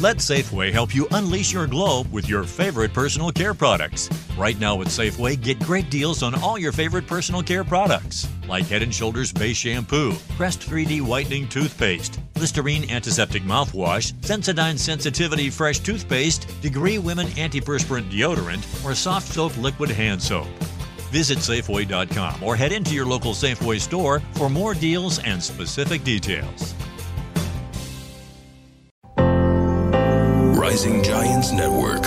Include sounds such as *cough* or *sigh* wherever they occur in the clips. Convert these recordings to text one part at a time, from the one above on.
Let Safeway help you unleash your glow with your favorite personal care products. Right now at Safeway, get great deals on all your favorite personal care products, like Head & Shoulders Base Shampoo, Crest 3D Whitening Toothpaste, Listerine Antiseptic Mouthwash, Sensodyne Sensitivity Fresh Toothpaste, Degree Women Antiperspirant Deodorant, or Soft Soap Liquid Hand Soap. Visit Safeway.com or head into your local Safeway store for more deals and specific details. Rising Giants Network.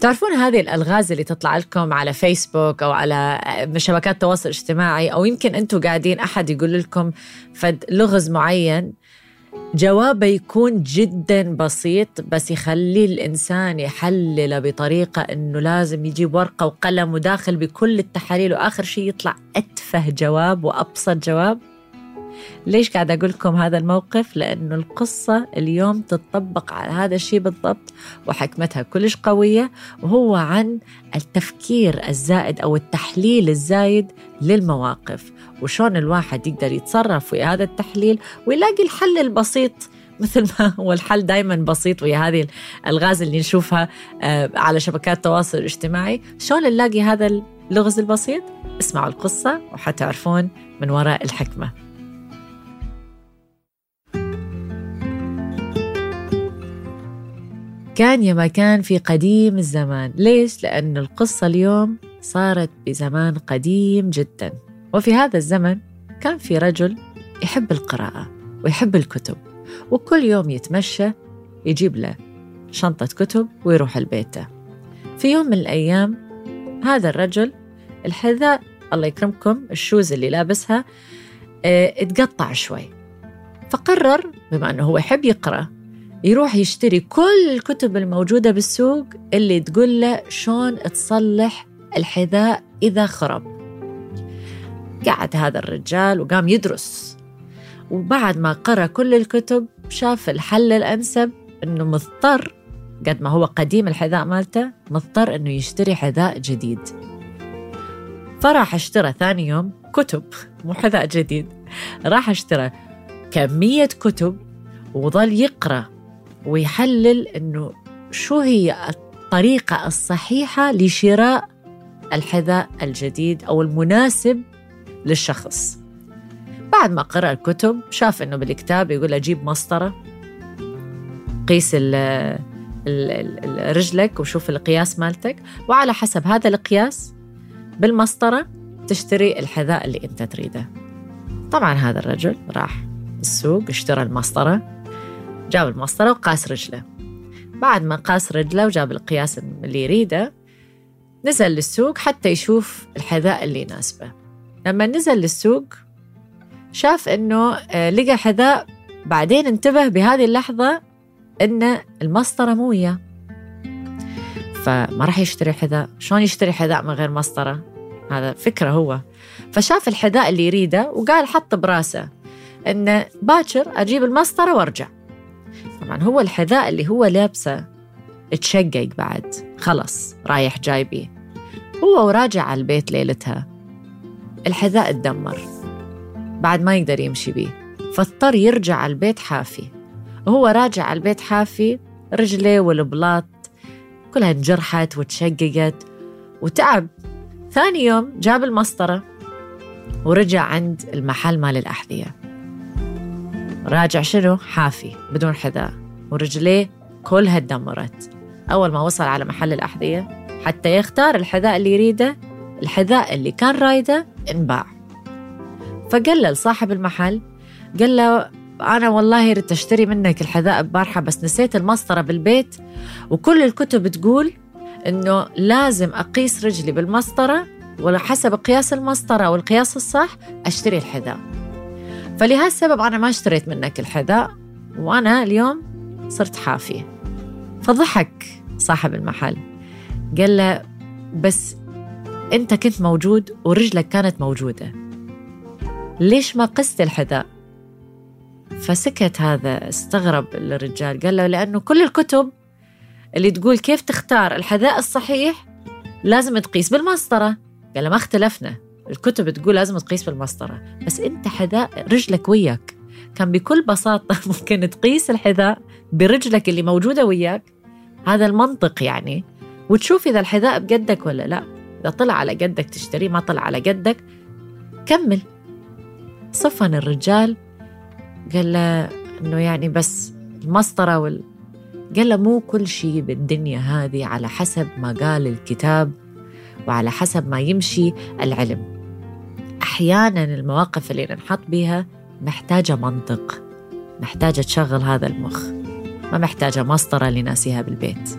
تعرفون هذه الألغاز اللي تطلع لكم على فيسبوك أو على شبكات التواصل الاجتماعي أو يمكن أنتم قاعدين أحد يقول لكم فد لغز معين جوابه يكون جدا بسيط بس يخلي الإنسان يحلله بطريقة إنه لازم يجيب ورقة وقلم وداخل بكل التحاليل وآخر شيء يطلع أتفه جواب وأبسط جواب ليش قاعد أقول لكم هذا الموقف؟ لأنه القصة اليوم تتطبق على هذا الشيء بالضبط وحكمتها كلش قوية وهو عن التفكير الزائد أو التحليل الزايد للمواقف. وشون الواحد يقدر يتصرف في هذا التحليل ويلاقي الحل البسيط مثل ما هو الحل دائما بسيط ويا هذه الغاز اللي نشوفها آه، على شبكات التواصل الاجتماعي. شلون نلاقي هذا اللغز البسيط؟ اسمعوا القصة وحتعرفون من وراء الحكمة. كان يا ما كان في قديم الزمان. ليش؟ لأن القصة اليوم صارت بزمان قديم جدا. وفي هذا الزمن كان في رجل يحب القراءة ويحب الكتب وكل يوم يتمشى يجيب له شنطة كتب ويروح لبيته. في يوم من الأيام هذا الرجل الحذاء الله يكرمكم الشوز اللي لابسها آه اتقطع شوي. فقرر بما أنه هو يحب يقرأ يروح يشتري كل الكتب الموجودة بالسوق اللي تقول له شلون تصلح الحذاء إذا خرب. قعد هذا الرجال وقام يدرس. وبعد ما قرأ كل الكتب شاف الحل الأنسب إنه مضطر قد ما هو قديم الحذاء مالته مضطر إنه يشتري حذاء جديد. فراح اشترى ثاني يوم كتب مو حذاء جديد. راح اشترى كمية كتب وظل يقرأ. ويحلل إنه شو هي الطريقة الصحيحة لشراء الحذاء الجديد أو المناسب للشخص. بعد ما قرأ الكتب شاف إنه بالكتاب يقول أجيب مسطرة قيس رجلك وشوف القياس مالتك وعلى حسب هذا القياس بالمسطرة تشتري الحذاء اللي أنت تريده. طبعا هذا الرجل راح السوق اشترى المسطرة جاب المسطرة وقاس رجله. بعد ما قاس رجله وجاب القياس اللي يريده نزل للسوق حتى يشوف الحذاء اللي يناسبه. لما نزل للسوق شاف إنه آه، لقى حذاء بعدين انتبه بهذه اللحظة إن المسطرة مو وياه. فما راح يشتري حذاء شلون يشتري حذاء من غير مسطرة؟ هذا فكرة هو. فشاف الحذاء اللي يريده وقال حط براسه انه باكر أجيب المسطرة وأرجع. طبعا. هو الحذاء اللي هو لابسه اتشقق بعد. خلص رايح جاي بيه هو وراجع على البيت ليلتها. الحذاء اتدمر. بعد ما يقدر يمشي بيه. فاضطر يرجع على البيت حافي. وهو راجع على البيت حافي رجليه والبلاط كلها انجرحت وتشققت. وتعب. ثاني يوم جاب المسطرة ورجع عند المحل مال الأحذية. راجع شنو؟ حافي بدون حذاء. ورجليه كلها تدمرت أول ما وصل على محل الأحذية حتى يختار الحذاء اللي يريده الحذاء اللي كان رايده انباع. فقال له لصاحب المحل قال له أنا والله ردت أشتري منك الحذاء ببارحة بس نسيت المسطرة بالبيت. وكل الكتب تقول إنه لازم أقيس رجلي بالمسطرة ولا حسب قياس المسطرة والقياس الصح أشتري الحذاء. فلهالسبب أنا ما اشتريت منك الحذاء وأنا اليوم صرت حافية. فضحك صاحب المحل. قال له بس أنت كنت موجود ورجلك كانت موجودة. ليش ما قست الحذاء؟ فسكت هذا استغرب الرجال. قال له لأنه كل الكتب اللي تقول كيف تختار الحذاء الصحيح لازم تقيس بالمسطرة. قال له ما اختلفنا. الكتب تقول لازم تقيس بالمسطرة بس أنت حذاء رجلك وياك. كان بكل بساطة *laughs* ممكن تقيس الحذاء برجلك اللي موجودة وياك. هذا المنطق يعني. وتشوف إذا الحذاء بقدك ولا لا. إذا طلع على قدك تشتريه ما طلع على قدك كمل. صفن الرجال قال له إنه يعني بس المسطرة وال قال له مو كل شيء بالدنيا هذه على حسب ما قال الكتاب. وعلى حسب ما يمشي العلم. أحيانا المواقف اللي ننحط بها محتاجة منطق محتاجة تشغل هذا المخ ما محتاجة مسطرة لناسها بالبيت.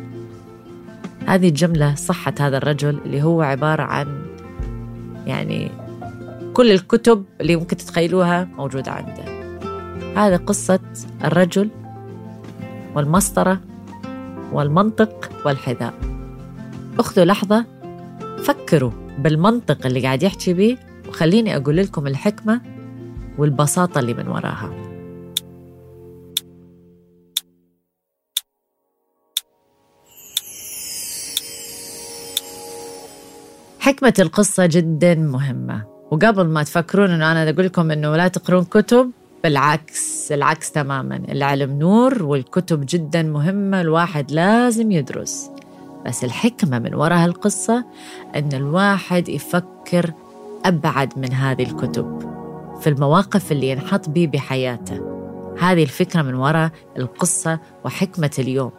هذه الجملة صحة هذا الرجل اللي هو عبارة عن يعني كل الكتب اللي ممكن تتخيلوها موجودة عنده. هذه قصة الرجل والمسطرة والمنطق والحذاء. أخذوا لحظة فكروا بالمنطق اللي قاعد يحكي بيه وخليني أقول لكم الحكمة والبساطة اللي من وراها. حكمة القصة جدا مهمة. وقبل ما تفكرون إنه أنا أقول لكم إنه لا تقرون كتب بالعكس العكس تماما. العلم نور والكتب جدا مهمة الواحد لازم يدرس. بس الحكمة من وراء القصة أن الواحد يفكر أبعد من هذه الكتب في المواقف اللي ينحط بيه بحياته. هذه الفكرة من وراء القصة وحكمة اليوم.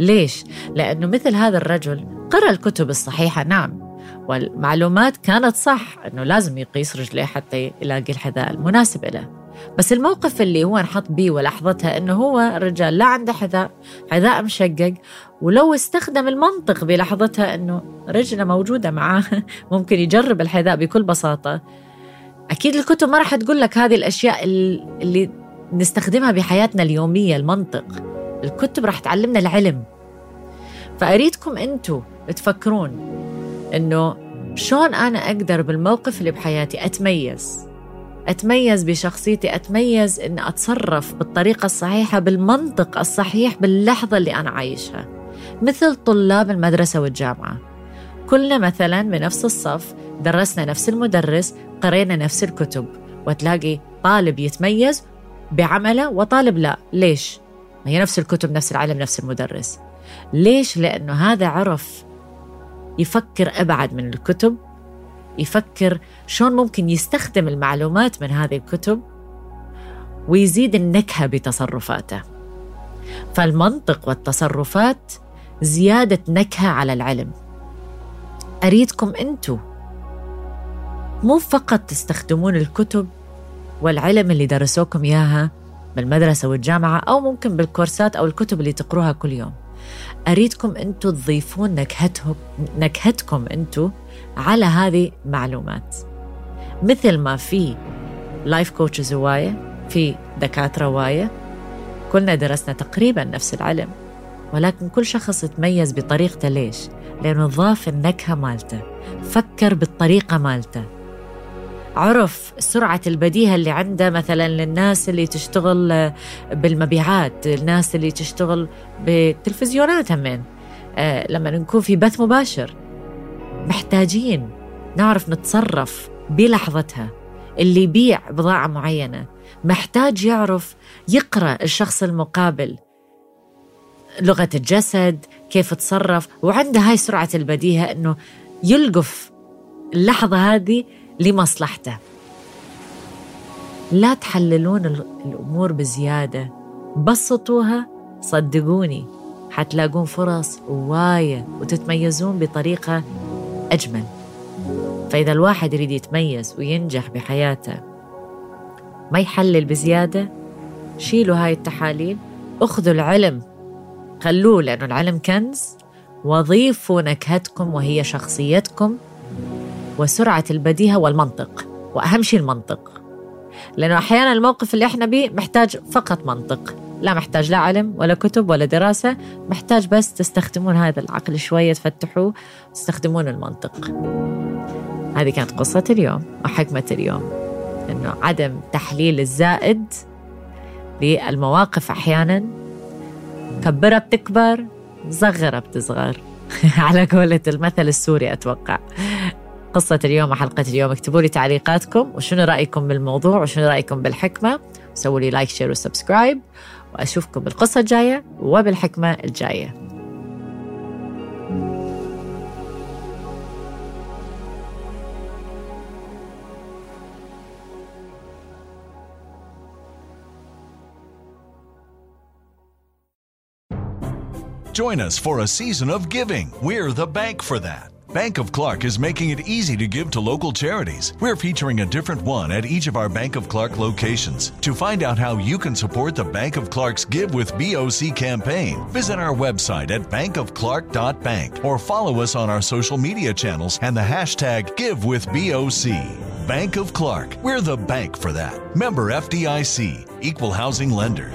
ليش؟ لأنه مثل هذا الرجل قرأ الكتب الصحيحة نعم. والمعلومات كانت صح أنه لازم يقيس رجليه حتى يلاقي الحذاء المناسب له. بس الموقف اللي هو انحط بيه ولحظتها إنه هو رجال لا عنده حذاء حذاء مشقق ولو استخدم المنطق بلحظتها إنه رجلة موجودة معاه *laughs* ممكن يجرب الحذاء بكل بساطة. أكيد الكتب ما راح تقول لك هذه الأشياء اللي نستخدمها بحياتنا اليومية المنطق. الكتب راح تعلمنا العلم. فأريدكم أنتم تفكرون إنه شلون أنا أقدر بالموقف اللي بحياتي أتميز؟ أتميز بشخصيتي أتميز أن أتصرف بالطريقة الصحيحة بالمنطق الصحيح باللحظة اللي أنا عايشها مثل طلاب المدرسة والجامعة كلنا مثلا بنفس الصف درسنا نفس المدرس قرينا نفس الكتب وتلاقي طالب يتميز بعمله وطالب لا ليش؟ هي نفس الكتب نفس العلم نفس المدرس ليش؟ لأنه هذا عرف يفكر أبعد من الكتب يفكر شلون ممكن يستخدم المعلومات من هذه الكتب ويزيد النكهة بتصرفاته. فالمنطق والتصرفات زيادة نكهة على العلم. أريدكم أنتو مو فقط تستخدمون الكتب والعلم اللي درسوكم إياها بالمدرسة والجامعة أو ممكن بالكورسات أو الكتب اللي تقروها كل يوم. أريدكم أنتو تضيفون نكهتهم نكهتكم أنتو على هذه المعلومات مثل ما في life coaches هواية في دكاترة هواية كلنا درسنا تقريبا نفس العلم ولكن كل شخص تميز بطريقته ليش؟ لأنه ضاف النكهة مالته. فكر بالطريقة مالته. عرف سرعة البديهة اللي عنده مثلا للناس اللي تشتغل بالمبيعات الناس اللي تشتغل بالتلفزيونات همين آه لما نكون في بث مباشر محتاجين نعرف نتصرف بلحظتها. اللي يبيع بضاعة معينة محتاج يعرف يقرأ الشخص المقابل لغة الجسد كيف تصرف. وعنده هاي سرعة البديهة أنه يلقف اللحظة هذه لمصلحته. لا تحللون الأمور بزيادة. بسطوها صدقوني حتلاقون فرص هواية وتتميزون بطريقة أجمل. فإذا الواحد يريد يتميز وينجح بحياته ما يحلل بزيادة شيلوا هاي التحاليل أخذوا العلم. خلوه لأنه العلم كنز. وضيفوا نكهتكم وهي شخصيتكم. وسرعة البديهة والمنطق وأهم شيء المنطق. لأنه أحيانا الموقف اللي إحنا بيه محتاج فقط منطق. لا محتاج لا علم ولا كتب ولا دراسة محتاج بس تستخدمون هذا العقل شوية تفتحوه تستخدمون المنطق. هذه كانت قصة اليوم وحكمة اليوم. أنه عدم تحليل الزائد للمواقف أحيانا. كبرها بتكبر صغرها بتصغر *laughs* على قولة المثل السوري أتوقع. قصة اليوم وحلقة اليوم اكتبوا لي تعليقاتكم وشنو رأيكم بالموضوع وشنو رأيكم بالحكمة سووا لي لايك شير وسبسكرايب وأشوفكم بالقصة الجاية وبالحكمة الجاية Join us for a season of giving. We're the bank for that. Bank of Clark is making it easy to give to local charities. We're featuring a different one at each of our Bank of Clark locations. To find out how you can support the Bank of Clark's Give with BOC campaign, visit our website at bankofclark.bank or follow us on our social media channels and the hashtag GiveWithBOC. Bank of Clark. We're the bank for that. Member FDIC. Equal Housing Lender.